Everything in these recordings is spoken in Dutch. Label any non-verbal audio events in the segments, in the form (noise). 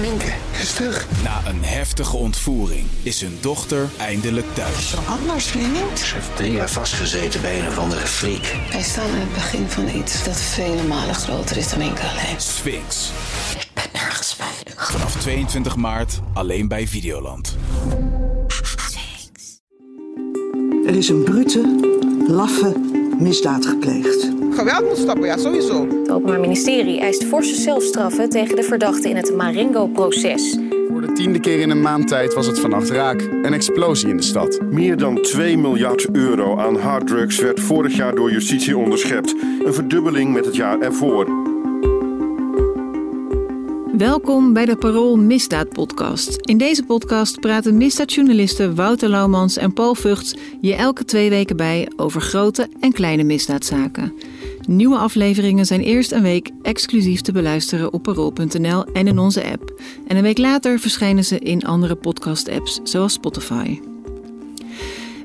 Minke is terug. Na een heftige ontvoering is hun dochter eindelijk thuis. Anders, vriend. Ze heeft drie jaar vastgezeten bij een of andere freak. Wij staan aan het begin van iets dat vele malen groter is dan Minke alleen. Sphinx. Ik ben nergens veilig. Vanaf 22 maart alleen bij Videoland. Er is een brute, laffe misdaad gepleegd. Geweld moet stoppen, ja, sowieso. Het Openbaar Ministerie eist forse zelfstraffen tegen de verdachten in het Marengo-proces. Voor de tiende keer in een maand tijd was het vannacht raak. Een explosie in de stad. Meer dan 2 miljard euro aan harddrugs werd vorig jaar door justitie onderschept. Een verdubbeling met het jaar ervoor. Welkom bij de Parool Misdaad Podcast. In deze podcast praten misdaadjournalisten Wouter Laumans en Paul Vugts je elke twee weken bij over grote en kleine misdaadzaken. Nieuwe afleveringen zijn eerst een week exclusief te beluisteren op parool.nl en in onze app. En een week later verschijnen ze in andere podcast-apps zoals Spotify.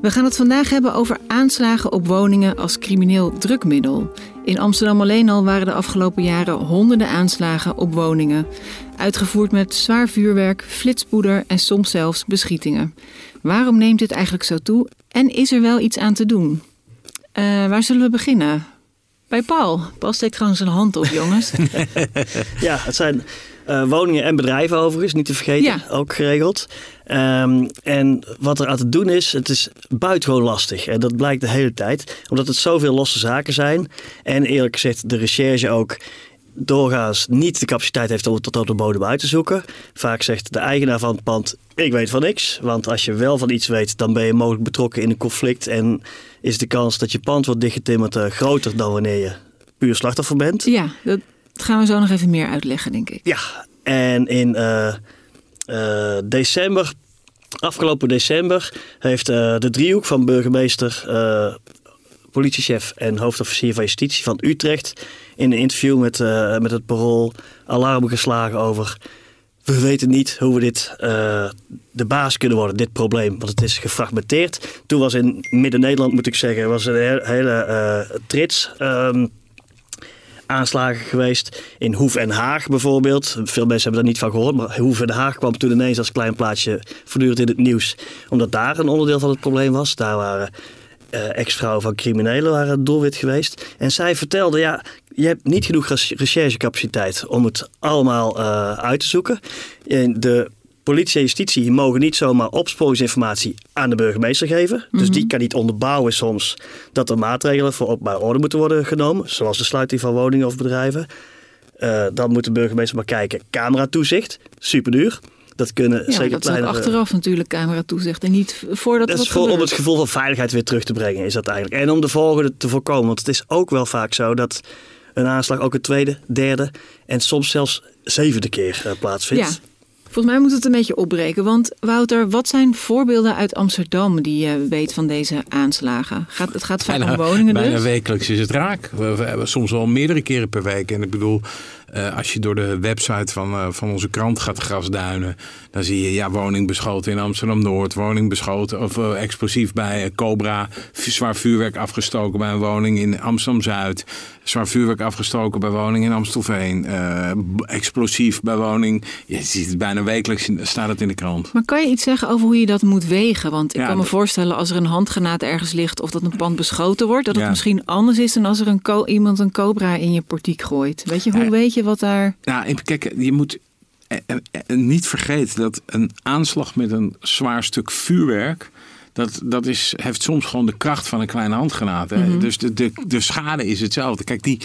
We gaan het vandaag hebben over aanslagen op woningen als crimineel drukmiddel. In Amsterdam alleen al waren de afgelopen jaren honderden aanslagen op woningen. Uitgevoerd met zwaar vuurwerk, flitspoeder en soms zelfs beschietingen. Waarom neemt dit eigenlijk zo toe en is er wel iets aan te doen? Uh, waar zullen we beginnen? Bij Paul. Paul steekt gewoon zijn hand op, jongens. (laughs) (laughs) ja, het zijn uh, woningen en bedrijven overigens, niet te vergeten, ja. ook geregeld. Um, en wat er aan te doen is, het is buitengewoon lastig. En dat blijkt de hele tijd, omdat het zoveel losse zaken zijn. En eerlijk gezegd, de recherche ook doorgaans niet de capaciteit heeft om het tot op de bodem uit te zoeken. Vaak zegt de eigenaar van het pand, ik weet van niks. Want als je wel van iets weet, dan ben je mogelijk betrokken in een conflict. En is de kans dat je pand wordt dichtgetimmerd uh, groter dan wanneer je puur slachtoffer bent. Ja, dat gaan we zo nog even meer uitleggen, denk ik. Ja, en in uh, uh, december, afgelopen december, heeft uh, de driehoek van burgemeester, politiechef en hoofdofficier van justitie van Utrecht in een interview met, met het parool alarm geslagen over. We weten niet hoe we dit de baas kunnen worden, dit probleem. Want het is gefragmenteerd. Toen was in Midden-Nederland, moet ik zeggen, was een hele, hele trits. Um, aanslagen geweest. In Hoef en Haag bijvoorbeeld. Veel mensen hebben daar niet van gehoord. Maar Hoef en Haag kwam toen ineens als klein plaatsje voortdurend in het nieuws. Omdat daar een onderdeel van het probleem was. Daar waren uh, ex-vrouwen van criminelen waren doelwit geweest. En zij vertelde, ja, je hebt niet genoeg recherchecapaciteit om het allemaal uh, uit te zoeken. En de politie en justitie mogen niet zomaar opsporingsinformatie aan de burgemeester geven. Mm -hmm. Dus die kan niet onderbouwen soms dat er maatregelen voor openbare orde moeten worden genomen. Zoals de sluiting van woningen of bedrijven. Uh, dan moet de burgemeester maar kijken. Cameratoezicht, super duur. Dat kunnen ja, zeker dat kleinere... is achteraf natuurlijk cameratoezicht en niet voordat dat het is voor, om het gevoel van veiligheid weer terug te brengen is dat eigenlijk. En om de volgende te voorkomen. Want het is ook wel vaak zo dat een aanslag ook een tweede, derde en soms zelfs zevende keer uh, plaatsvindt. Ja. Volgens mij moet het een beetje opbreken. Want Wouter, wat zijn voorbeelden uit Amsterdam die je weet van deze aanslagen? Gaat, het gaat vaak bijna, om woningen bijna dus? wekelijks is het raak. We, we, hebben soms wel meerdere keren per week. En ik bedoel, uh, als je door de website van, uh, van onze krant gaat grasduinen... dan zie je ja, woning beschoten in Amsterdam-Noord. Woning beschoten of uh, explosief bij Cobra. Zwaar vuurwerk afgestoken bij een woning in Amsterdam-Zuid. Zwaar vuurwerk afgestoken bij woning in Amstelveen. explosief bij woning. Je ziet het bijna wekelijks staat het in de krant. Maar kan je iets zeggen over hoe je dat moet wegen? Want ik ja, kan me voorstellen als er een handgranaat ergens ligt... of dat een pand beschoten wordt... dat het misschien anders is dan als er een iemand een cobra in je portiek gooit. Weet je, hoe Ja. weet je wat daar... Nou, kijk, je moet eh, eh, eh, niet vergeten dat een aanslag met een zwaar stuk vuurwerk. Dat, dat is, heeft soms gewoon de kracht van een kleine handgranaat. Hè? Mhm. Dus de, de, de schade is hetzelfde. Kijk, die,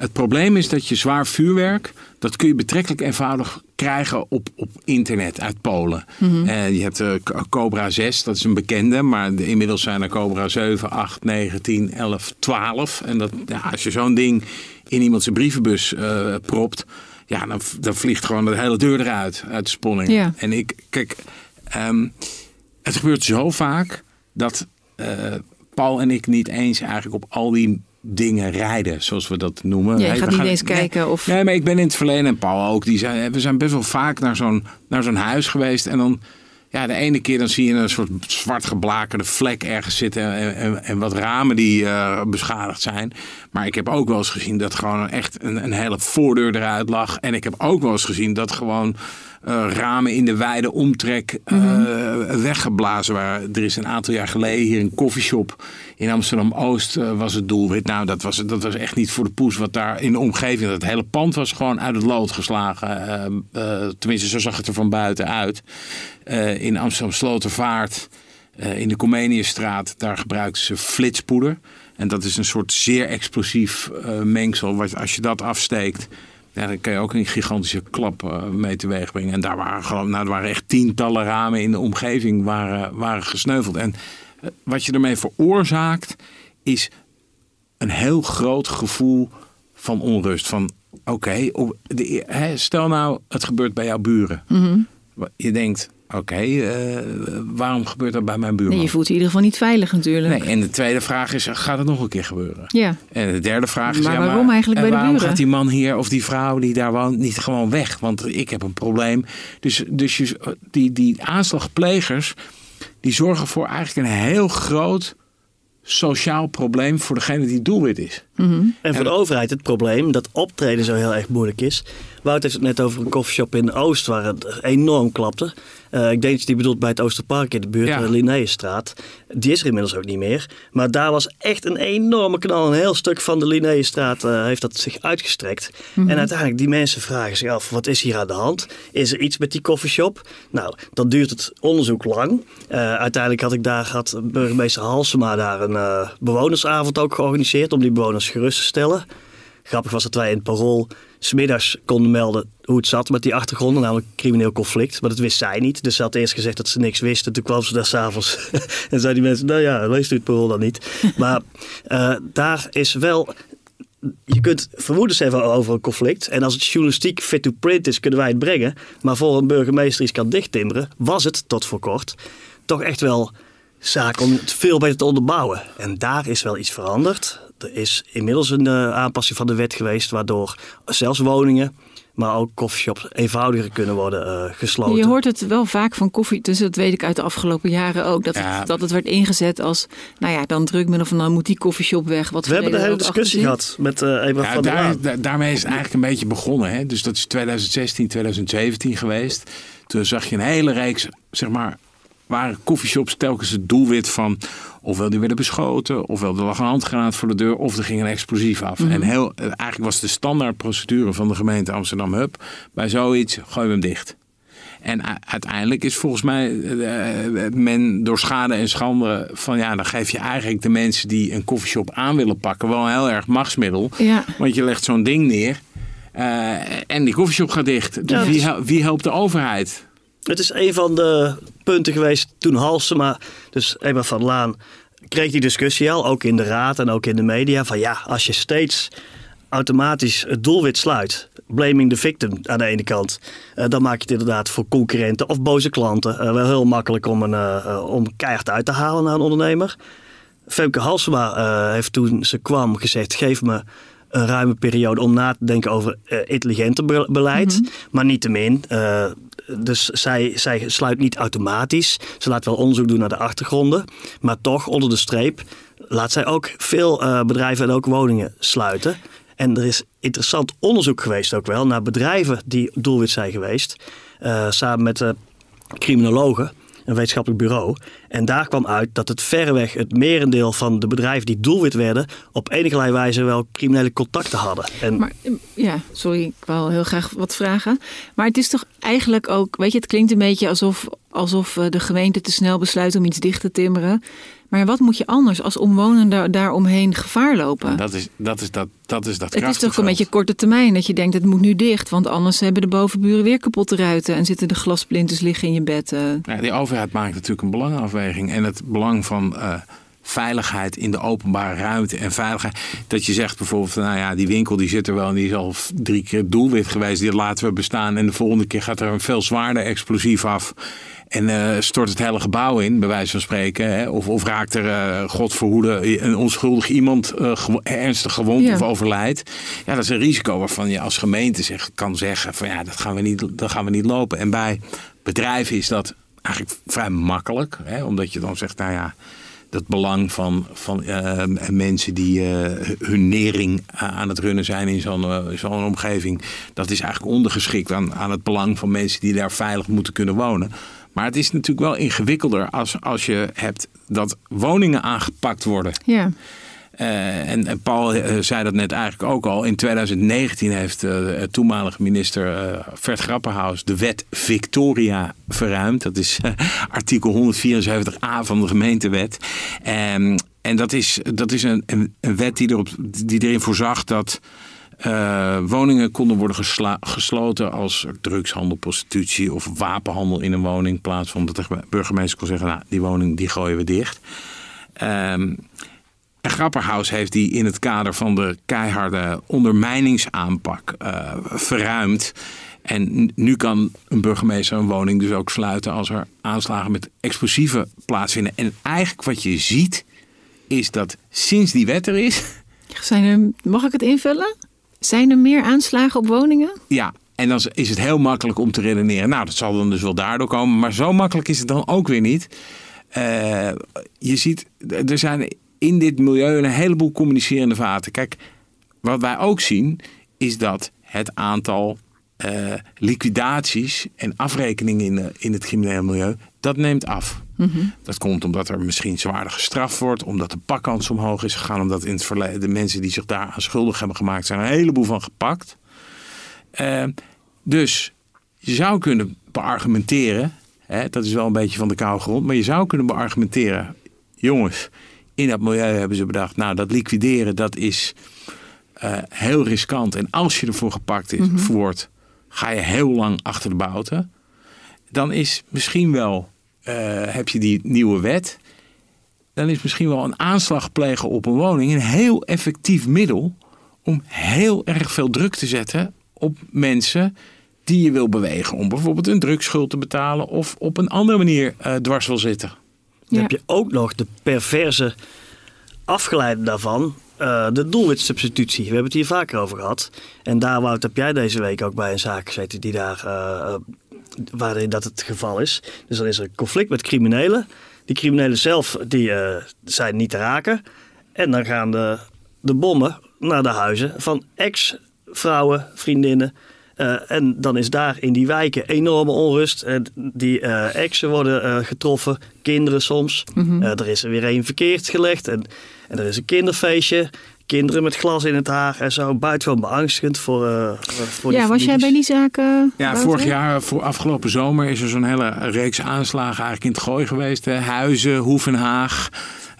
het probleem is dat je zwaar vuurwerk. dat kun je betrekkelijk eenvoudig krijgen op, op internet uit Polen. Mhm. Eh, je hebt eh, K- Cobra 6, dat is een bekende. Maar de- inmiddels zijn er Cobra 7, 8, 9, 10, 11, 12. En dat, ja, als je zo'n ding in iemand zijn brievenbus eh, propt. Ja, dan, dan vliegt gewoon de hele deur eruit, uit de sponning. En ik, kijk, ehm, het gebeurt zo vaak dat eh, Paul en ik niet eens eigenlijk op al die dingen rijden, zoals we dat noemen. Ja, je gaat niet gaan- eens nee, kijken of... Nee, maar ik ben in het verleden en Paul ook. Die zijn, we zijn best wel vaak naar zo'n, naar zo'n huis geweest. En dan, ja, de ene keer dan zie je een soort zwart geblakerde vlek ergens zitten. En, en, en wat ramen die eh, beschadigd zijn. Maar ik heb ook wel eens gezien dat gewoon echt een, een hele voordeur eruit lag. En ik heb ook wel eens gezien dat gewoon eh, ramen in de wijde omtrek eh, Mhm. weggeblazen waren. Er is een aantal jaar geleden hier een koffieshop in Amsterdam-Oost eh, was het doelwit. Nou, dat was, dat was echt niet voor de poes wat daar in de omgeving... Dat hele pand was gewoon uit het lood geslagen. Tenminste, zo zag het er van buiten uit. In Amsterdam-Slotervaart, in de Comeniusstraat... daar gebruikten ze flitspoeder. En dat is een soort zeer explosief eh, mengsel. Wat, als je dat afsteekt... Ja, dan kan je ook een gigantische klap eh, mee teweeg brengen. En daar waren, gewoon, nou, er waren echt tientallen ramen in de omgeving waren, waren gesneuveld. En eh, wat je ermee veroorzaakt, is een heel groot gevoel van onrust. Van oké, stel nou het gebeurt bij jouw buren. Mhm. Je denkt, oké, eh, waarom gebeurt dat bij mijn buurman? Nee, je voelt je in ieder geval niet veilig natuurlijk. Nee, en de tweede vraag is, gaat het nog een keer gebeuren? Ja. En de derde vraag is, Maar ja, waarom eigenlijk en bij de waarom buren? gaat die man hier of die vrouw die daar woont niet gewoon weg? Want ik heb een probleem. Dus, dus je, die, die aanslagplegers, die zorgen voor eigenlijk een heel groot sociaal probleem voor degene die doelwit is. En voor de overheid het probleem dat optreden zo heel erg moeilijk is. Wout heeft het net over een koffieshop in Oost waar het enorm klapte. Eh, ik denk dat je die bedoelt bij het Oosterpark in de buurt, Ja. de Linnaeusstraat. Die is er inmiddels ook niet meer. Maar daar was echt een enorme knal. Een heel stuk van de Linnaeusstraat eh, heeft dat zich uitgestrekt. En uiteindelijk, die mensen vragen zich af, wat is hier aan de hand? Is er iets met die koffieshop? Nou, dan duurt het onderzoek lang. Eh, uiteindelijk had ik daar, had burgemeester Halsema daar een eh, bewonersavond ook georganiseerd om die bewoners gerust te stellen. Grappig was dat wij in het parool smiddags konden melden hoe het zat met die achtergronden, namelijk crimineel conflict. Maar dat wist zij niet. Dus ze had eerst gezegd dat ze niks wist. En toen kwam ze daar s'avonds (laughs) en zei die mensen, nou ja, leest u het parool dan niet. (laughs) Maar eh, daar is wel... Je kunt vermoedens hebben over een conflict. En als het journalistiek fit to print is, kunnen wij het brengen. Maar voor een burgemeester iets kan dichttimmeren, was het tot voor kort toch echt wel zaak om het veel beter te onderbouwen. En daar is wel iets veranderd. Er is inmiddels een eh, aanpassing van de wet geweest, waardoor zelfs woningen, maar ook coffeeshops eenvoudiger kunnen worden eh, gesloten. Je hoort het wel vaak van koffie, dus dat weet ik uit de afgelopen jaren ook. Dat, Ja. het, dat het werd ingezet als, nou ja, dan drukmiddel van dan moet die koffieshop weg. Wat We hebben de hele er discussie gehad met eh Ebrard Ja, van der Laan. daarmee is het eigenlijk een beetje begonnen. Hè? Dus dat is 2016, 2017 geweest. Toen zag je een hele reeks, zeg maar, waren coffeeshops telkens het doelwit van... ofwel die werden beschoten, ofwel er lag een handgranaat voor de deur... of er ging een explosief af. En heel, eigenlijk was de standaardprocedure van de gemeente Amsterdam-Hub... bij zoiets, gooi hem dicht. En uiteindelijk is volgens mij eh, eh, men door schade en schande van ja, dan geef je eigenlijk de mensen die een koffieshop aan willen pakken wel een heel erg machtsmiddel. Ja. Want je legt zo'n ding neer eh, en die koffieshop gaat dicht. Dus Ja, wie, wie helpt de overheid? Het is een van de punten geweest toen Halsema, dus Ebrard van Laan, kreeg die discussie al, ook in de raad en ook in de media, van ja, als je steeds automatisch het doelwit sluit, blaming the victim aan de ene kant, eh, dan maak je het inderdaad voor concurrenten of boze klanten eh, wel heel makkelijk om, een, eh, om keihard uit te halen naar een ondernemer. Femke Halsema heeft toen ze kwam gezegd, geef me een ruime periode om na te denken over intelligenter be- beleid. Maar niettemin, dus zij, zij sluit niet automatisch. Ze laat wel onderzoek doen naar de achtergronden. Maar toch, onder de streep, laat zij ook veel eh, bedrijven en ook woningen sluiten. En er is interessant onderzoek geweest ook wel naar bedrijven die doelwit zijn geweest. eh, samen met eh, criminologen, een wetenschappelijk bureau. En daar kwam uit dat het verreweg het merendeel van de bedrijven die doelwit werden, op enige wijze wel criminele contacten hadden. En Maar eh, ja, sorry, ik wil heel graag wat vragen. Maar het is toch eigenlijk ook, weet je, het klinkt een beetje alsof, alsof eh, de gemeente te snel besluit om iets dicht te timmeren. Maar wat moet je anders als omwonenden daaromheen gevaar lopen? Dat is dat, is dat, dat, is dat het is toch een beetje korte termijn dat je denkt het moet nu dicht, want anders hebben de bovenburen weer kapotte ruiten en zitten de glasplinters liggen in je bed. Ja, die overheid maakt natuurlijk een belangenafweging. En het belang van eh, veiligheid in de openbare ruimte en veiligheid. Dat je zegt bijvoorbeeld, nou ja, die winkel die zit er wel en die is al drie keer doelwit geweest. Die laten we bestaan. En de volgende keer gaat er een veel zwaarder explosief af. En eh, stort het hele gebouw in, bij wijze van spreken. Hè? Of, of raakt er, eh God verhoede, een onschuldig iemand eh, gewo- ernstig gewond Ja. of overlijdt. Ja, dat is een risico waarvan je als gemeente zeg, kan zeggen van ja, dat gaan, we niet, dat gaan we niet lopen. En bij bedrijven is dat eigenlijk vrij makkelijk. Hè? Omdat je dan zegt, nou ja, dat belang van, van uh, mensen die uh, hun nering aan het runnen zijn in zo'n uh, zo'n omgeving. Dat is eigenlijk ondergeschikt aan, aan het belang van mensen die daar veilig moeten kunnen wonen. Maar het is natuurlijk wel ingewikkelder als, als je hebt dat woningen aangepakt worden. Ja. Uh, en, en, Paul uh, zei dat net eigenlijk ook al. In 2019 heeft uh, toenmalige minister Vert Grapperhaus de wet Victoria verruimd. Dat is artikel 174a van de gemeentewet. Um, en dat is, dat is een, een, een wet die, erop, die erin voorzag dat woningen konden worden gesloten als drugshandel, prostitutie of wapenhandel in een woning. In plaats van dat de burgemeester kon zeggen, nou, die woning die gooien we dicht. Um, en Grapperhaus heeft die in het kader van de keiharde ondermijningsaanpak uh, verruimd. En nu kan een burgemeester een woning dus ook sluiten als er aanslagen met explosieven plaatsvinden. En eigenlijk wat je ziet is dat sinds die wet er is. Zijn mag ik het invullen? Zijn er meer aanslagen op woningen? Ja, en dan is het heel makkelijk om te redeneren. Nou, dat zal dan dus wel daardoor komen. Maar zo makkelijk is het dan ook weer niet. Uh, je ziet, er zijn in dit milieu een heleboel communicerende vaten. Kijk, wat wij ook zien is dat het aantal uh, liquidaties en afrekeningen in, in het criminele milieu, dat neemt af. Mhm. Dat komt omdat er misschien zwaarder gestraft wordt, omdat de pakkans omhoog is gegaan, omdat in het verleden de mensen die zich daar aan schuldig hebben gemaakt zijn, een heleboel van gepakt. Uh, dus je zou kunnen beargumenteren, hè, dat is wel een beetje van de koude grond, maar je zou kunnen beargumenteren, jongens, in dat milieu hebben ze bedacht, nou dat liquideren dat is uh, heel riskant. En als je ervoor gepakt is, Mhm. wordt, ga je heel lang achter de bouten. Dan is misschien wel, heb je die nieuwe wet, dan is misschien wel een aanslag plegen op een woning een heel effectief middel om heel erg veel druk te zetten op mensen die je wil bewegen. Om bijvoorbeeld een drugsschuld te betalen of op een andere manier uh, dwars wil zitten. Dan heb je ook nog de perverse afgeleide daarvan. Uh, de doelwitsubstitutie. We hebben het hier vaker over gehad. En daar, Wout, heb jij deze week ook bij een zaak gezeten die daar, uh, waarin dat het geval is. Dus dan is er een conflict met criminelen. Die criminelen zelf die, uh, zijn niet te raken. En dan gaan de, de bommen naar de huizen van ex-vrouwen, vriendinnen. Uh, en dan is daar in die wijken enorme onrust. Uh, die uh, exen worden getroffen, kinderen soms. Mhm. er is er weer een verkeerd gelegd. En, en er is een kinderfeestje. Kinderen met glas in het haar en zo. Buitengewoon beangstigend voor, voor Ja, was jij bij die zaken? Ja, vorig jaar, voor afgelopen zomer, is er zo'n hele reeks aanslagen eigenlijk in het gooi geweest. Hè. Huizen, Hoevenhaag.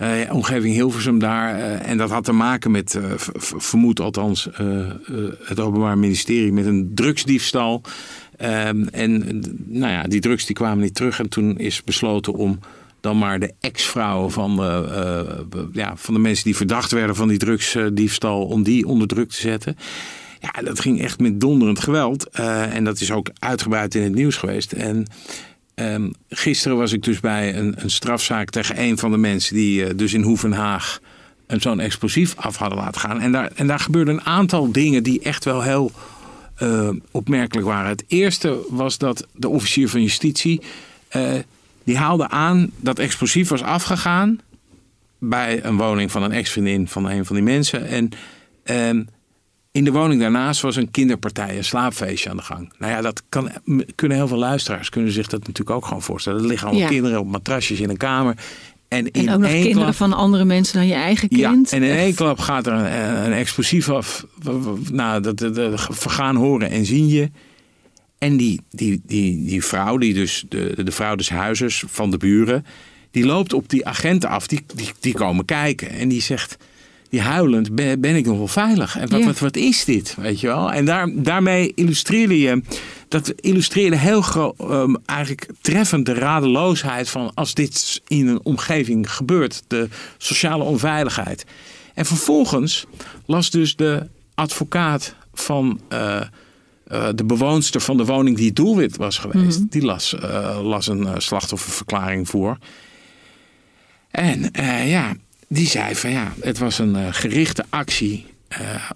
Uh, omgeving Hilversum daar. Uh, en dat had te maken met, uh, vermoed althans, het Openbaar Ministerie met een drugsdiefstal. Ehm, en nou ja, die drugs die kwamen niet terug. En toen is besloten om dan maar de ex-vrouwen van, ja, van de mensen die verdacht werden van die drugsdiefstal, om die onder druk te zetten. Ja, dat ging echt met donderend geweld. en dat is ook uitgebreid in het nieuws geweest. En Um, gisteren was ik dus bij een, een, strafzaak tegen een van de mensen die dus in Hoevenhaag zo'n explosief af hadden laten gaan. En daar, en daar gebeurden een aantal dingen die echt wel heel opmerkelijk waren. Het eerste was dat de officier van justitie die haalde aan dat explosief was afgegaan bij een woning van een ex-vriendin van een van die mensen. En um, in de woning daarnaast was een kinderpartij, een slaapfeestje aan de gang. Nou ja, dat kan, kunnen heel veel luisteraars kunnen zich dat natuurlijk ook gewoon voorstellen. Er liggen allemaal Ja. kinderen op matrasjes in een kamer. En, in En ook nog één kinderen klap- van andere mensen dan je eigen ja, kind. en in één klap gaat er een, een explosief af. Nou, dat, dat, dat vergaan horen en zien je. En die, die, die, die vrouw, die dus de, de vrouw des huizes van de buren, die loopt op die agenten af. Die, die, die komen kijken. En die zegt, die huilend, ben, ben ik nog wel veilig? En wat, wat, wat is dit? Weet je wel? En daar, daarmee illustreerde je, dat illustreerde heel ehm, eigenlijk treffend de radeloosheid van als dit in een omgeving gebeurt. De sociale onveiligheid. En vervolgens las dus de advocaat van eh, eh, de bewoonster van de woning die het doelwit was geweest. Mhm. Die las, eh, las een eh, slachtofferverklaring voor. En ja, die zei van ja, het was een gerichte actie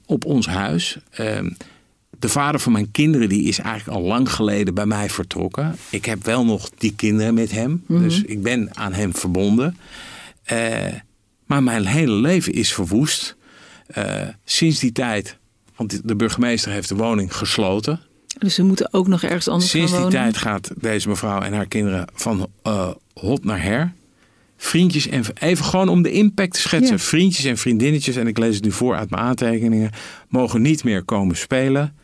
op ons huis. Ehm, de vader van mijn kinderen die is eigenlijk al lang geleden bij mij vertrokken. Ik heb wel nog die kinderen met hem. Mhm. Dus ik ben aan hem verbonden. maar mijn hele leven is verwoest. sinds die tijd, want de burgemeester heeft de woning gesloten. Dus ze moeten ook nog ergens anders Sinds gaan die wonen? tijd gaat deze mevrouw en haar kinderen van uh, hot naar her. Vriendjes en even gewoon om de impact te schetsen. Ja. Vriendjes en vriendinnetjes, en ik lees het nu voor uit mijn aantekeningen, mogen niet meer komen spelen.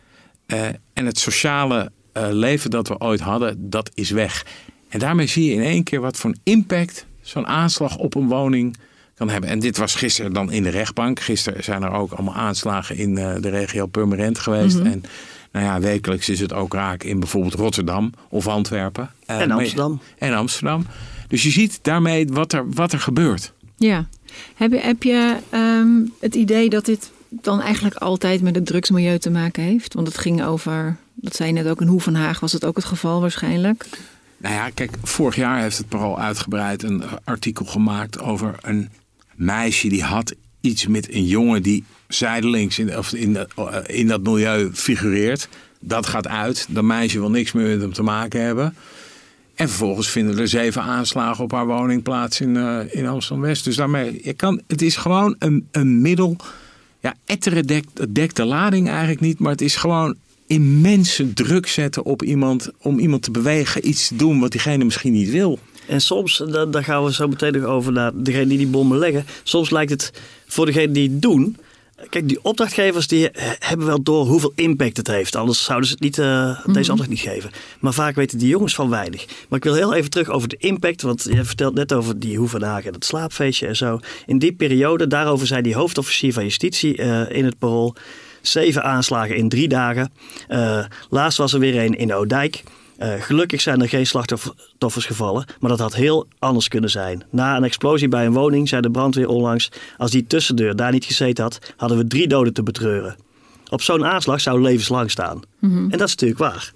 Uh, en het sociale uh, leven dat we ooit hadden, dat is weg. En daarmee zie je in één keer wat voor een impact zo'n aanslag op een woning kan hebben. En dit was gisteren dan in de rechtbank. Gisteren zijn er ook allemaal aanslagen in uh, de regio Purmerend geweest. Mhm. En nou ja, wekelijks is het ook raak in bijvoorbeeld Rotterdam of Antwerpen. Uh, En Amsterdam. En Amsterdam. Dus je ziet daarmee wat er, wat er gebeurt. Ja. Heb je, heb je um, het idee dat dit dan eigenlijk altijd met het drugsmilieu te maken heeft? Want het ging over, dat zei je net ook in Hoe van Haag, was het ook het geval waarschijnlijk? Nou ja, kijk, vorig jaar heeft het parool uitgebreid een artikel gemaakt over een meisje die had iets met een jongen die zijdelings in, of in, in dat milieu figureert. Dat gaat uit. Dat meisje wil niks meer met hem te maken hebben. En vervolgens vinden er zeven aanslagen op haar woning plaats in, uh, in Amsterdam-West. Dus daarmee, je kan, het is gewoon een, een middel. Ja, etteren dekt, dekt de lading eigenlijk niet. Maar het is gewoon immense druk zetten op iemand. Om iemand te bewegen, iets te doen wat diegene misschien niet wil. En soms, daar gaan we zo meteen nog over naar degene die die bommen leggen. Soms lijkt het voor degene die het doen. Kijk, die opdrachtgevers die hebben wel door hoeveel impact het heeft. Anders zouden ze het niet, uh, mm -hmm. deze opdracht niet geven. Maar vaak weten die jongens van weinig. Maar ik wil heel even terug over de impact. Want je vertelt net over die Hoevendagen en het slaapfeestje en zo. In die periode, daarover zei die hoofdofficier van justitie uh, in het parool. Zeven aanslagen in drie dagen. Uh, laatst was er weer een in Oudijk. Uh, gelukkig zijn er geen slachtoffers gevallen, maar dat had heel anders kunnen zijn. Na een explosie bij een woning zei de brandweer onlangs: als die tussendeur daar niet gezeten had, hadden we drie doden te betreuren. Op zo'n aanslag zou levenslang staan. Mm -hmm. En dat is natuurlijk waar.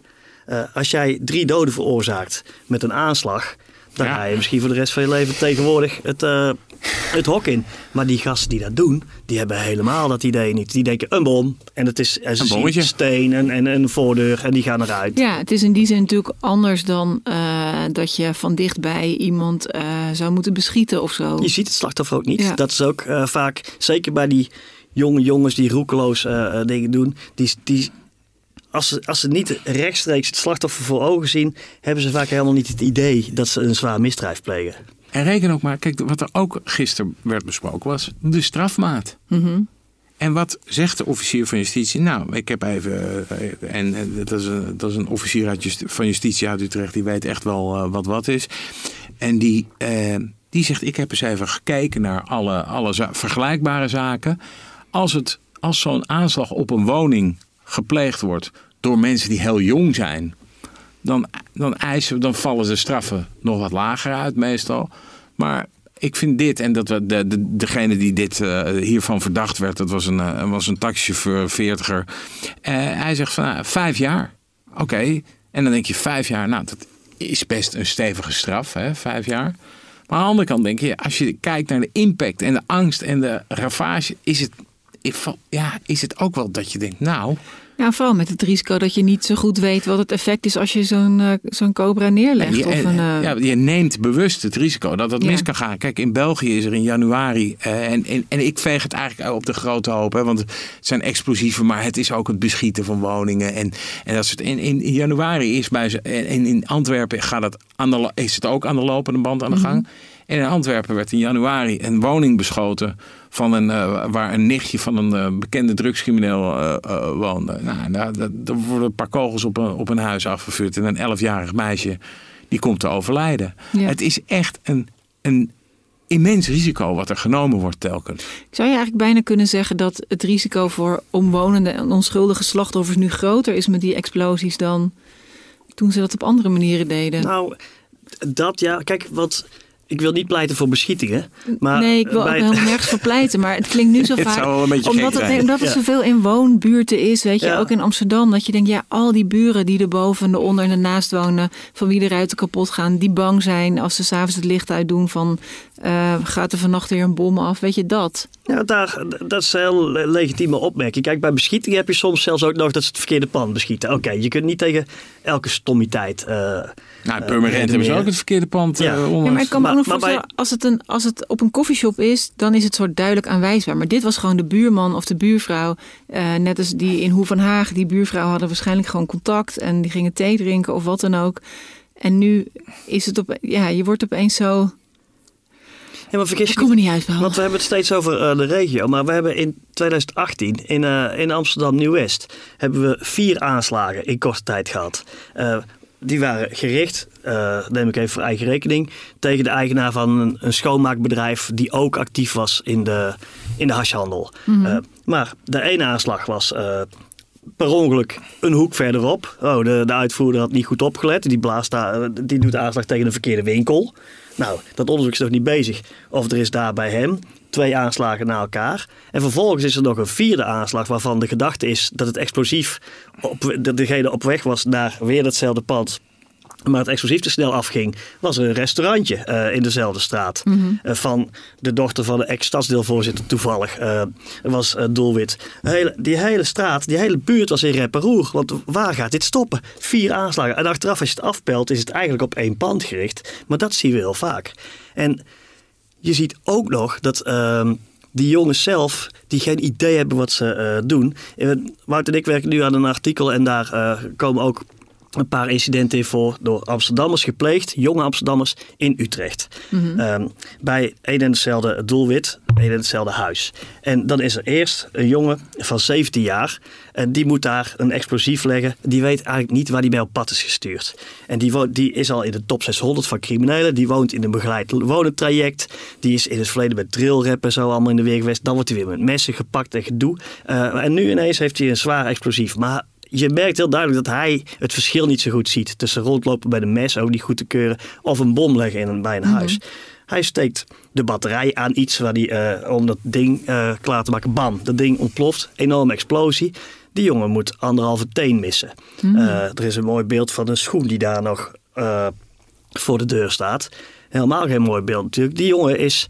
Uh, als jij drie doden veroorzaakt met een aanslag, dan ja. ga je misschien voor de rest van je leven tegenwoordig het, uh, het hok in. Maar die gasten die dat doen, die hebben helemaal dat idee niet. Die denken een bom en het is en ze zien steen en, en een voordeur en die gaan eruit. Ja, het is in die zin natuurlijk anders dan uh, dat je van dichtbij iemand uh, zou moeten beschieten of zo. Je ziet het slachtoffer ook niet. Ja. Dat is ook uh, vaak, zeker bij die jonge jongens die roekeloos dingen doen, die, die als ze, als ze niet rechtstreeks het slachtoffer voor ogen zien, hebben ze vaak helemaal niet het idee dat ze een zwaar misdrijf plegen. En reken ook maar, kijk, wat er ook gisteren werd besproken was de strafmaat. Mm -hmm. En wat zegt de officier van justitie? Nou, ik heb even. En dat is een, dat is een officier uit justi van justitie uit Utrecht, die weet echt wel uh, wat wat is. En die, uh, die zegt: Ik heb eens even gekeken naar alle, alle za vergelijkbare zaken. Als, het, als zo'n aanslag op een woning gepleegd wordt door mensen die heel jong zijn, dan, dan, eisen, dan vallen de straffen nog wat lager uit meestal. Maar ik vind dit, en dat we de, de, degene die dit uh, hiervan verdacht werd, dat was een, uh, was een taxichauffeur, veertiger. Uh, hij zegt van vijf jaar. Oké. En dan denk je vijf jaar, nou dat is best een stevige straf, hè, vijf jaar. Maar aan de andere kant denk je, als je kijkt naar de impact en de angst en de ravage, is het, ja, is het ook wel dat je denkt, nou, ja, vooral met het risico dat je niet zo goed weet wat het effect is als je zo'n uh, zo'n cobra neerlegt. Je, of een, uh... ja, je neemt bewust het risico dat dat ja. mis kan gaan. Kijk, in België is er in januari, uh, en, en, en ik veeg het eigenlijk op de grote hoop, hè, want het zijn explosieven, maar het is ook het beschieten van woningen. En, en dat soort, in, in januari is bij ze, en in Antwerpen gaat het aan de, is het ook aan de lopende band aan de gang. Mm -hmm. En in Antwerpen werd in januari een woning beschoten van een, uh, waar een nichtje van een uh, bekende drugscrimineel uh, woonde. Nou, daar, daar worden een paar kogels op een, op een huis afgevuurd en een elfjarig meisje die komt te overlijden. Ja. Het is echt een, een immens risico wat er genomen wordt telkens. Ik zou je eigenlijk bijna kunnen zeggen dat het risico voor omwonende en onschuldige slachtoffers nu groter is met die explosies dan toen ze dat op andere manieren deden. Nou, dat ja. Kijk, wat ik wil niet pleiten voor beschietingen. Maar nee, ik wil bij... ook helemaal nergens voor pleiten. Maar het klinkt nu zo (laughs) vaak. omdat het, omdat het zoveel in woonbuurten is. Weet je, ja. ook in Amsterdam. Dat je denkt, ja, al die buren die er boven en de onder en ernaast wonen. Van wie de ruiten kapot gaan. Die bang zijn als ze s'avonds het licht uitdoen van Uh, gaat er vannacht weer een bom af? Weet je dat? Ja, daar, dat is een heel legitieme opmerking. Kijk, bij beschieting heb je soms zelfs ook nog dat ze het verkeerde pand beschieten. Oké, je kunt niet tegen elke stommiteit. Uh, nou, in Purmerend hebben ze ook het verkeerde pand ja. Uh, ja maar ik kan me ook nog voorstellen, bij... als, het een, als het op een koffieshop is, dan is het soort duidelijk aanwijsbaar. Maar dit was gewoon de buurman of de buurvrouw. Uh, net als die in Hoe van Haag, die buurvrouw hadden waarschijnlijk gewoon contact en die gingen thee drinken of wat dan ook. En nu is het op, ja, je wordt opeens zo ik kom er niet uit. Want we hebben het steeds over uh, de regio. Maar we hebben in 2018 in, uh, in Amsterdam Nieuw-West hebben we vier aanslagen in korte tijd gehad. Uh, die waren gericht, neem ik even voor eigen rekening, tegen de eigenaar van een, een schoonmaakbedrijf die ook actief was in de, in de hashhandel. Mm -hmm. maar de ene aanslag was per ongeluk een hoek verderop. Oh, de, de uitvoerder had niet goed opgelet. Die, blaast daar, die doet de aanslag tegen een verkeerde winkel. Nou, dat onderzoek is nog niet bezig. Of er is daar bij hem twee aanslagen na elkaar. En vervolgens is er nog een vierde aanslag waarvan de gedachte is dat het explosief op, dat degene op weg was naar weer datzelfde pand maar het explosief te snel afging, was er een restaurantje uh, in dezelfde straat. Mm -hmm. uh, van de dochter van de ex-stadsdeelvoorzitter toevallig. Uh, was doelwit. Hele, die hele straat, die hele buurt was in rep Want waar gaat dit stoppen? Vier aanslagen. En achteraf als je het afpelt is het eigenlijk op één pand gericht. Maar dat zien we heel vaak. En je ziet ook nog dat ehm, die jongens zelf, die geen idee hebben wat ze doen. Wout en ik werken nu aan een artikel en daar komen ook een paar incidenten in voor door Amsterdammers gepleegd, jonge Amsterdammers in Utrecht. Mm -hmm. um, bij een en hetzelfde doelwit, een en hetzelfde huis. En dan is er eerst een jongen van 17 jaar en die moet daar een explosief leggen. Die weet eigenlijk niet waar die mee op pad is gestuurd. En die, woont, die is al in de top 600 van criminelen. Die woont in een begeleid wonentraject. Die is in het verleden met drillrap en zo allemaal in de weer geweest. Dan wordt hij weer met messen gepakt en gedoe. Uh, en nu ineens heeft hij een zwaar explosief. Maar je merkt heel duidelijk dat hij het verschil niet zo goed ziet tussen rondlopen bij de mes, ook niet goed te keuren, of een bom leggen in een, bij een mm -hmm. huis. Hij steekt de batterij aan iets waar die, uh, om dat ding uh, klaar te maken. Bam, dat ding ontploft. Enorme explosie. Die jongen moet anderhalve teen missen. Mm. Uh, er is een mooi beeld van een schoen die daar nog voor de deur staat. Helemaal geen mooi beeld natuurlijk. Die jongen is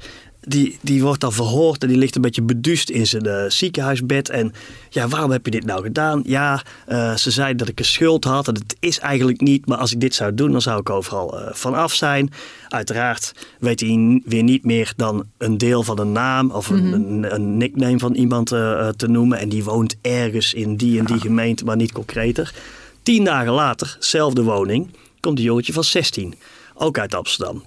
die, die wordt dan verhoord en die ligt een beetje beduust in zijn uh, ziekenhuisbed. En ja, waarom heb je dit nou gedaan? Ja, uh, ze zei dat ik een schuld had en het is eigenlijk niet. Maar als ik dit zou doen, dan zou ik overal uh, vanaf zijn. Uiteraard weet hij weer niet meer dan een deel van een naam of een, mm -hmm. een, een nickname van iemand te noemen. En die woont ergens in die en die gemeente, maar niet concreter. Tien dagen later, zelfde woning, komt een jongetje van 16. Ook uit Amsterdam.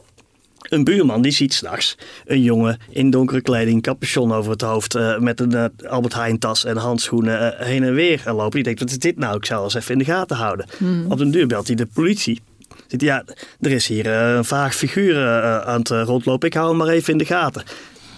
Een buurman die ziet s'nachts een jongen in donkere kleding, capuchon over het hoofd, uh, met een uh, Albert Heijn tas en handschoenen uh, heen en weer lopen. Die denkt, wat is dit nou? Ik zal eens even in de gaten houden. Hmm. Op een duur belt hij de politie. Zit, ja, er is hier een vaag figuur aan het rondlopen. Ik hou hem maar even in de gaten.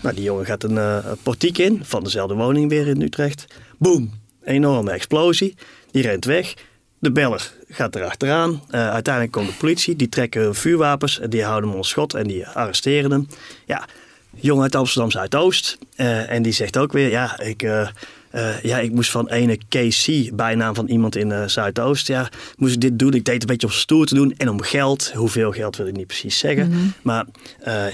Nou, die jongen gaat een portiek in van dezelfde woning weer in Utrecht. Boom, enorme explosie. Die rent weg. De beller gaat erachteraan. Uh, uiteindelijk komt de politie. Die trekken hun vuurwapens. Die houden hem onder schot en die arresteren hem. Ja, jongen uit Amsterdam Zuidoost. Uh, en die zegt ook weer: Ja, ik. Uh, ja, ik moest van ene KC, bijnaam van iemand in Zuidoost. Ja, moest ik dit doen. Ik deed het een beetje om stoer te doen en om geld. Hoeveel geld wil ik niet precies zeggen. Mm -hmm. maar,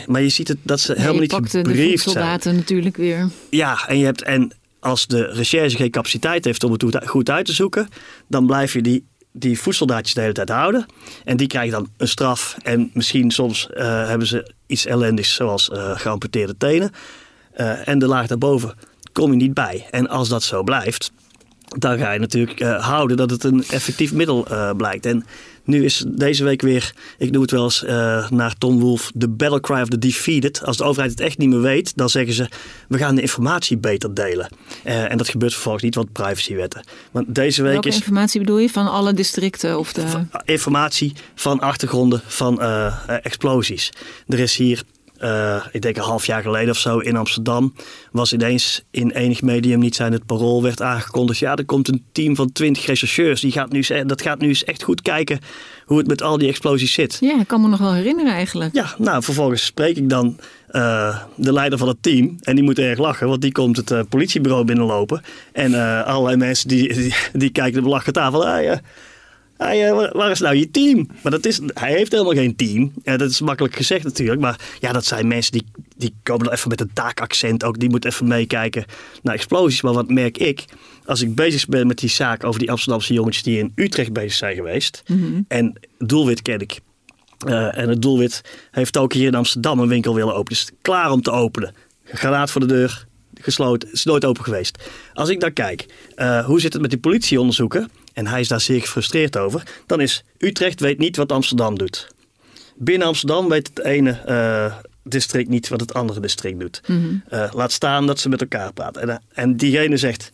maar je ziet het dat ze helemaal niet gebriefd de soldaten natuurlijk weer. Ja, en je hebt. En als de recherche geen capaciteit heeft om het goed uit te zoeken, dan blijf je die, die voedsoldaatjes de hele tijd houden. En die krijgen dan een straf. En misschien soms uh, hebben ze iets ellendigs, zoals uh, geamputeerde tenen. Uh, en de laag daarboven kom je niet bij. En als dat zo blijft, dan ga je natuurlijk houden dat het een effectief middel blijkt. En nu is deze week weer, ik noem het wel eens uh, naar Tom Wolf, de battle cry of the defeated. Als de overheid het echt niet meer weet, dan zeggen ze, we gaan de informatie beter delen. Uh, en dat gebeurt vervolgens niet, want privacywetten. Want deze week Welke is... informatie bedoel je? Van alle districten? Of de... Informatie van achtergronden van uh, explosies. Er is hier uh, ik denk een half jaar geleden of zo in Amsterdam, was ineens in enig medium, niet zijn het parool, werd aangekondigd. Ja, er komt een team van twintig rechercheurs. Die gaat nu, dat gaat nu eens echt goed kijken hoe het met al die explosies zit. Ja, ik kan me nog wel herinneren eigenlijk. Ja, nou, vervolgens spreek ik dan uh, de leider van het team. En die moet erg lachen, want die komt het uh, politiebureau binnenlopen. En allerlei mensen die, die, die kijken de lachen tafel. Ah, ja. Hij, uh, waar is nou je team? Maar dat is, hij heeft helemaal geen team. Uh, dat is makkelijk gezegd natuurlijk. Maar ja, dat zijn mensen die die komen er even met een taakaccent ook. Die moet even meekijken naar explosies. Maar wat merk ik? Als ik bezig ben met die zaak over die Amsterdamse jongetjes die in Utrecht bezig zijn geweest. En het doelwit ken ik. Uh, en het doelwit heeft ook hier in Amsterdam een winkel willen openen. Dus klaar om te openen. Granaat voor de deur, gesloten. Het is nooit open geweest. Als ik dan kijk, uh, hoe zit het met die politieonderzoeken? En hij is daar zeer gefrustreerd over. Dan is Utrecht weet niet wat Amsterdam doet. Binnen Amsterdam weet het ene uh, district niet wat het andere district doet. Mm -hmm. uh, laat staan dat ze met elkaar praten. En, en diegene zegt: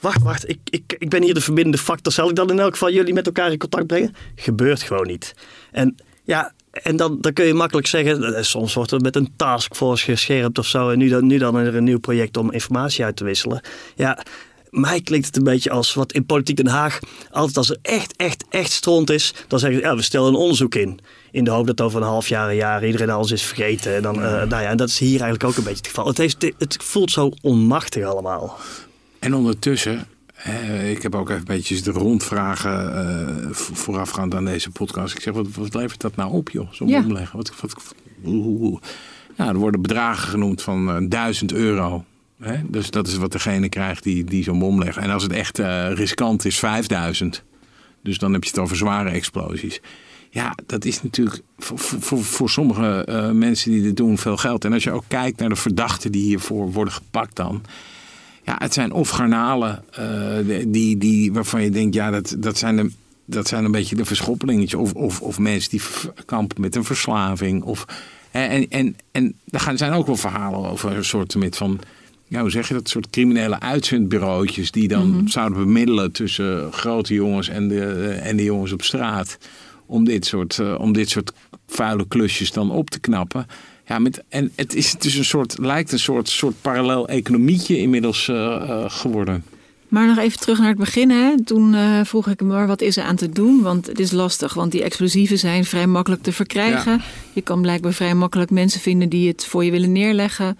Wacht, wacht, ik, ik, ik ben hier de verbindende factor. Zal ik dan in elk geval jullie met elkaar in contact brengen? Gebeurt gewoon niet. En ja, en dan, dan kun je makkelijk zeggen, soms wordt er met een taskforce gescherpt of zo. En nu dan, nu dan er een nieuw project om informatie uit te wisselen. Ja, mij klinkt het een beetje als wat in Politiek Den Haag altijd als er echt, echt, echt stront is. Dan zeggen ze, ja, we stellen een onderzoek in. In de hoop dat over een half jaar, een jaar iedereen alles is vergeten. En, dan, uh, nou ja, en dat is hier eigenlijk ook een beetje het geval. Het, heeft, het voelt zo onmachtig allemaal. En ondertussen, eh, ik heb ook even een beetje de rondvragen uh, voorafgaand aan deze podcast. Ik zeg, wat, wat levert dat nou op joh, zo'n Ja. omleggen? Wat, wat. Ja, er worden bedragen genoemd van uh, 1000 euro. Hè? Dus dat is wat degene krijgt die, die zo'n bom legt. En als het echt uh, riskant is, 5000. Dus dan heb je het over zware explosies. Ja, dat is natuurlijk voor, voor, voor sommige uh, mensen die dit doen veel geld. En als je ook kijkt naar de verdachten die hiervoor worden gepakt dan. Ja, het zijn of garnalen uh, die, die, waarvan je denkt, ja, dat, dat, zijn de, dat zijn een beetje de verschoppelingetjes. Of, of, of mensen die kampen met een verslaving. Of, en, en, en er zijn ook wel verhalen over een soort van ja, hoe zeg je dat, soort criminele uitzendbureautjes die dan mm-hmm. zouden bemiddelen tussen grote jongens en de, en de jongens op straat. Om dit soort, uh, om dit soort vuile klusjes dan op te knappen. Ja, met, en het is dus een soort, lijkt een soort, soort parallel economietje inmiddels uh, uh, geworden. Maar nog even terug naar het begin. Hè? Toen uh, vroeg ik me wat is er aan te doen. Want het is lastig. Want die explosieven zijn vrij makkelijk te verkrijgen. Ja. Je kan blijkbaar vrij makkelijk mensen vinden die het voor je willen neerleggen.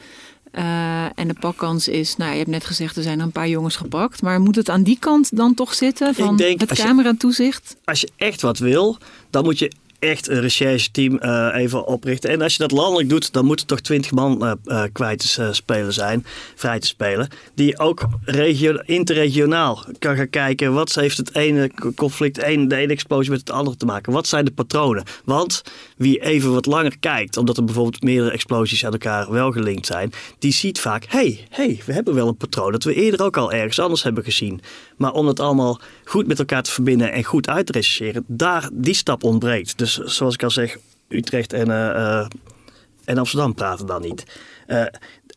Uh, en de pakkans is, nou, je hebt net gezegd, er zijn een paar jongens gepakt. Maar moet het aan die kant dan toch zitten van denk, het cameratoezicht? Als je echt wat wil, dan moet je echt een rechercheteam uh, even oprichten. En als je dat landelijk doet, dan moeten toch twintig man uh, kwijt te spelen zijn, vrij te spelen. Die ook regio, interregionaal kan gaan kijken, wat heeft het ene conflict, de ene explosie met het andere te maken? Wat zijn de patronen? Want wie even wat langer kijkt, omdat er bijvoorbeeld meerdere explosies aan elkaar wel gelinkt zijn, die ziet vaak, hey, hey, we hebben wel een patroon dat we eerder ook al ergens anders hebben gezien. Maar om het allemaal goed met elkaar te verbinden en goed uit te rechercheren, daar, die stap ontbreekt. Dus zoals ik al zeg, Utrecht en, uh, uh, en Amsterdam praten dan niet. Uh,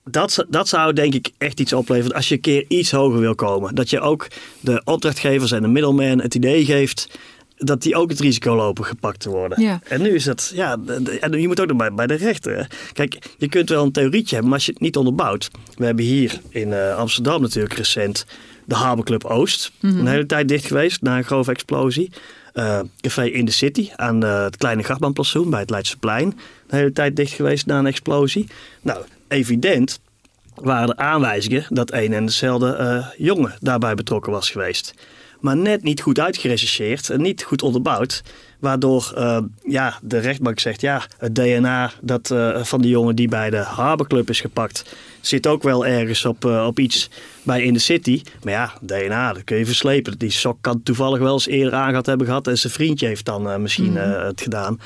dat, dat zou denk ik echt iets opleveren als je een keer iets hoger wil komen. Dat je ook de opdrachtgevers en de middleman het idee geeft dat die ook het risico lopen gepakt te worden. Ja. En nu is dat, ja, en je moet ook nog bij, bij de rechter. Kijk, je kunt wel een theorietje hebben, maar als je het niet onderbouwt. We hebben hier in Amsterdam natuurlijk recent de Haberclub Oost. Mm-hmm. Een hele tijd dicht geweest na een grove explosie. Uh, café in de City aan uh, het kleine Grachtbaanplantsoen bij het Leidseplein. De hele tijd dicht geweest na een explosie. Nou, evident waren er aanwijzingen dat een en dezelfde jongen daarbij betrokken was geweest. Maar net niet goed uitgerechercheerd en niet goed onderbouwd. Waardoor ja, de rechtbank zegt, ja, het DNA dat, van die jongen die bij de Haberclub is gepakt... zit ook wel ergens op, op iets bij in de city. Maar ja, DNA, dat kun je verslepen. Die sok kan toevallig wel eens eerder aangehad hebben gehad. En zijn vriendje heeft dan misschien uh, het gedaan.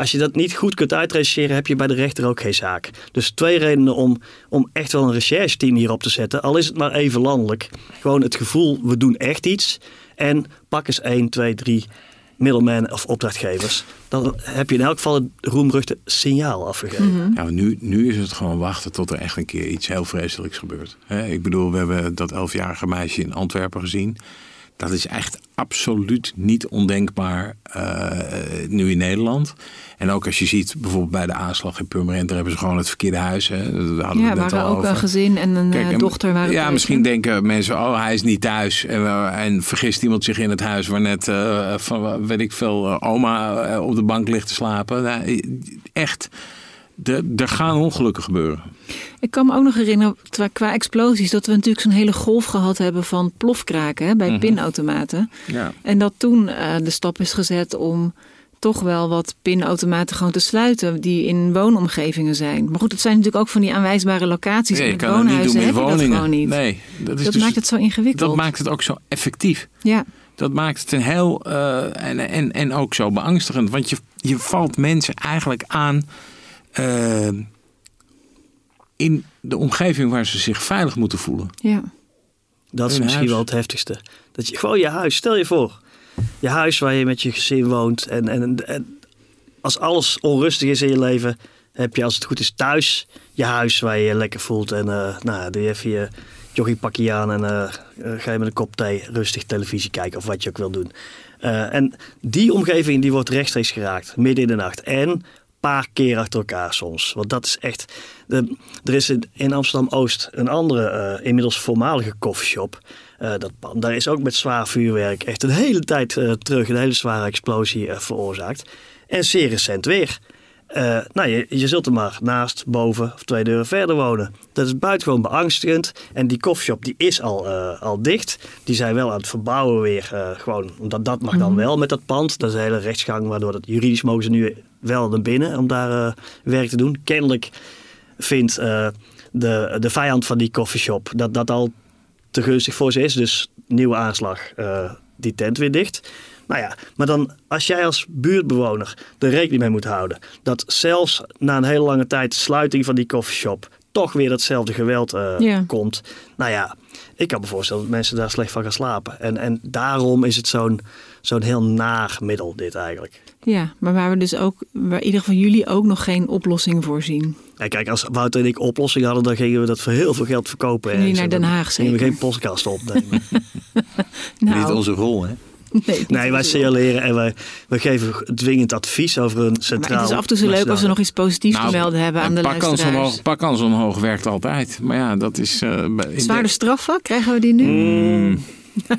Als je dat niet goed kunt uitrechercheren, heb je bij de rechter ook geen zaak. Dus twee redenen om, om echt wel een rechercheteam hierop te zetten. Al is het maar even landelijk. Gewoon het gevoel, we doen echt iets. En pak eens 1, 2, 3 middlemen of opdrachtgevers. Dan heb je in elk geval het roemruchte signaal afgegeven. Mm-hmm. Ja, nu, nu is het gewoon wachten tot er echt een keer iets heel vreselijks gebeurt. He, ik bedoel, we hebben dat elfjarige meisje in Antwerpen gezien. Dat is echt absoluut niet ondenkbaar uh, nu in Nederland. En ook als je ziet, bijvoorbeeld bij de aanslag in Purmerend, daar hebben ze gewoon het verkeerde huis. Hè. Daar hadden ja, we het waar ook over. een gezin en een Kijk, dochter waren. Ja, misschien denken mensen, oh, hij is niet thuis. En, uh, en vergist iemand zich in het huis waar net, uh, van, weet ik veel, oma op de bank ligt te slapen. Nou, echt, er gaan ongelukken gebeuren. Ik kan me ook nog herinneren, qua explosies, dat we natuurlijk zo'n hele golf gehad hebben van plofkraken hè, bij mm-hmm. pinautomaten. Ja. En dat toen uh, de stap is gezet om toch wel wat pinautomaten gewoon te sluiten die in woonomgevingen zijn. Maar goed, het zijn natuurlijk ook van die aanwijsbare locaties. Je in het niet woonhuizen doen met dat woningen. gewoon niet. Nee, dat, is dat dus- maakt het zo ingewikkeld. Dat maakt het ook zo effectief. Ja. Dat maakt het een heel eh, en, en, en ook zo beangstigend. Want je, je valt mensen eigenlijk aan eh, in de omgeving waar ze zich veilig moeten voelen. Ja. Dat is misschien huis. wel het heftigste. Dat je gewoon je huis, stel je voor. Je huis waar je met je gezin woont. En, en, en als alles onrustig is in je leven, heb je als het goed is thuis je huis waar je je lekker voelt. En eh nou, doe je even je joggingpakje aan en eh, eh, ga je met een kop thee rustig televisie kijken of wat je ook wil doen. Eh, en die omgeving die wordt rechtstreeks geraakt, midden in de nacht. En paar keer achter elkaar soms. Want dat is echt. De, er is in, in Amsterdam-Oost een andere, eh, inmiddels voormalige koffieshop. Eh, dat pand. Daar is ook met zwaar vuurwerk echt een hele tijd eh, terug een hele zware explosie veroorzaakt. En zeer recent weer. Nou, je, je zult er maar naast, boven of twee deuren verder wonen. Dat is buitengewoon beangstigend. En die koffieshop die is al, al dicht. Die zijn wel aan het verbouwen weer. gewoon, omdat dat mag dan wel met dat pand. Dat is een hele rechtsgang, waardoor dat juridisch mogen ze nu wel naar binnen om daar eh, werk te doen. Kennelijk vindt eh, de, de vijand van die koffieshop dat dat al te gunstig voor ze is. Dus nieuwe aanslag, eh, die tent weer dicht. Nou ja, maar dan als jij als buurtbewoner er rekening mee moet houden dat zelfs na een hele lange tijd sluiting van die koffieshop toch weer datzelfde geweld komt. Nou ja, ik kan me voorstellen dat mensen daar slecht van gaan slapen. En, en daarom is het zo'n zo'n heel naar middel dit eigenlijk. Ja, maar waar we dus ook, waar ieder van jullie ook nog geen oplossing voor zien. Ja, kijk, als Wouter en ik oplossing hadden, dan gingen we dat voor heel veel geld verkopen. Jullie ergens. naar Den En Haag Gingen we zeker? geen podcast opnemen. (laughs) Nou, Niet onze rol, hè? nee, nee, wij signaleren en wij, wij geven dwingend advies over een maar centraal... het is af en toe zo leuk als we nog iets positiefs Nou, te melden hebben aan de kans luisteraars. omhoog, paar kans omhoog werkt altijd. Maar ja, dat is... eh, bij- in Zwaarder de- straffen, krijgen we die nu? Mm. (laughs)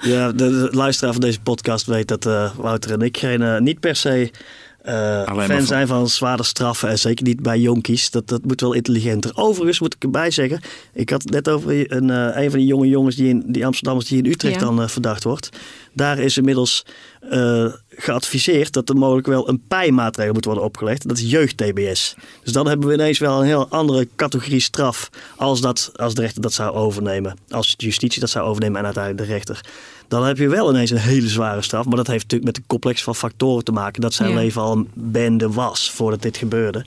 Ja, de, de luisteraar van deze podcast weet dat eh, Wouter en ik geen, eh, niet per se eh, maar fan van- zijn van zware straffen. En zeker niet bij jonkies. Dat, dat moet wel intelligenter. Overigens moet ik erbij zeggen. Ik had het net over een, eh, een van die jonge jongens die in die Amsterdammers die in Utrecht Ja. dan verdacht wordt. Daar is inmiddels eh, geadviseerd dat er mogelijk wel een pijmaatregel moet worden opgelegd. Dat is jeugd-TBS. Dus dan hebben we ineens wel een heel andere categorie straf als, dat, als de rechter dat zou overnemen. Als de justitie dat zou overnemen en uiteindelijk de rechter. Dan heb je wel ineens een hele zware straf. Maar dat heeft natuurlijk met een complex van factoren te maken. Dat zijn Ja. leven al een bende was voordat dit gebeurde.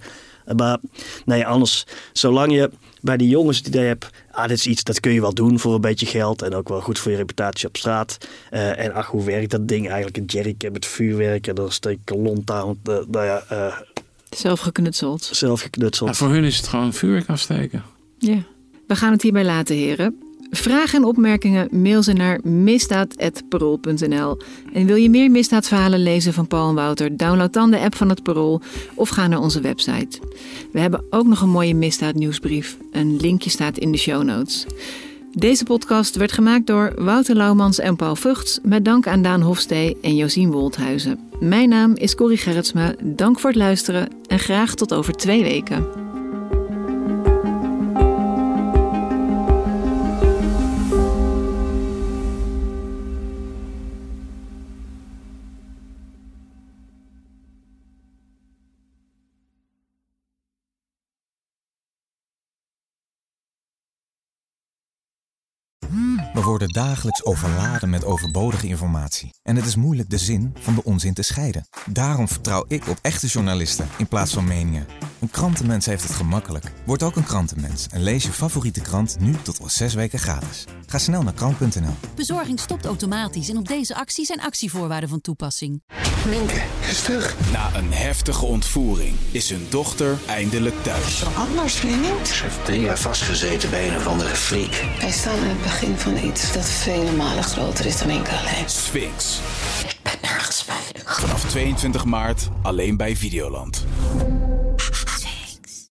Maar nee, anders, zolang je bij die jongens het idee hebt, ah, dit is iets dat kun je wel doen voor een beetje geld en ook wel goed voor je reputatie op straat. Eh, en ach, hoe werkt dat ding eigenlijk? Een jerrycan met vuurwerk en dan steek ik een lont aan. eh, nou ja, eh, Zelf geknutseld. zelf geknutseld. Ja, voor hun is het gewoon vuurwerk afsteken. Ja. We gaan het hierbij laten, heren. Vragen en opmerkingen mail ze naar misdaad.parool.nl. En wil je meer misdaadverhalen lezen van Paul en Wouter? Download dan de app van het Parool of ga naar onze website. We hebben ook nog een mooie misdaadnieuwsbrief. Een linkje staat in de show notes. Deze podcast werd gemaakt door Wouter Laumans en Paul Vugts... met dank aan Daan Hofstee en Josien Wolthuizen. Mijn naam is Corrie Gerritsma. Dank voor het luisteren en graag tot over twee weken. Worden dagelijks overladen met overbodige informatie. En het is moeilijk de zin van de onzin te scheiden. Daarom vertrouw ik op echte journalisten in plaats van meningen. Een krantenmens heeft het gemakkelijk. Word ook een krantenmens en lees je favoriete krant nu tot al zes weken gratis. Ga snel naar krant.nl. Bezorging stopt automatisch en op deze actie zijn actievoorwaarden van toepassing. Minke is terug. Na een heftige ontvoering is hun dochter eindelijk thuis. Anders, vriend. Ze heeft drie jaar vastgezeten bij een of andere freak. Wij staan aan het begin van iets dat vele malen groter is dan enkel alleen. Sphinx. Ik ben nergens veilig. Vanaf 22 maart alleen bij Videoland.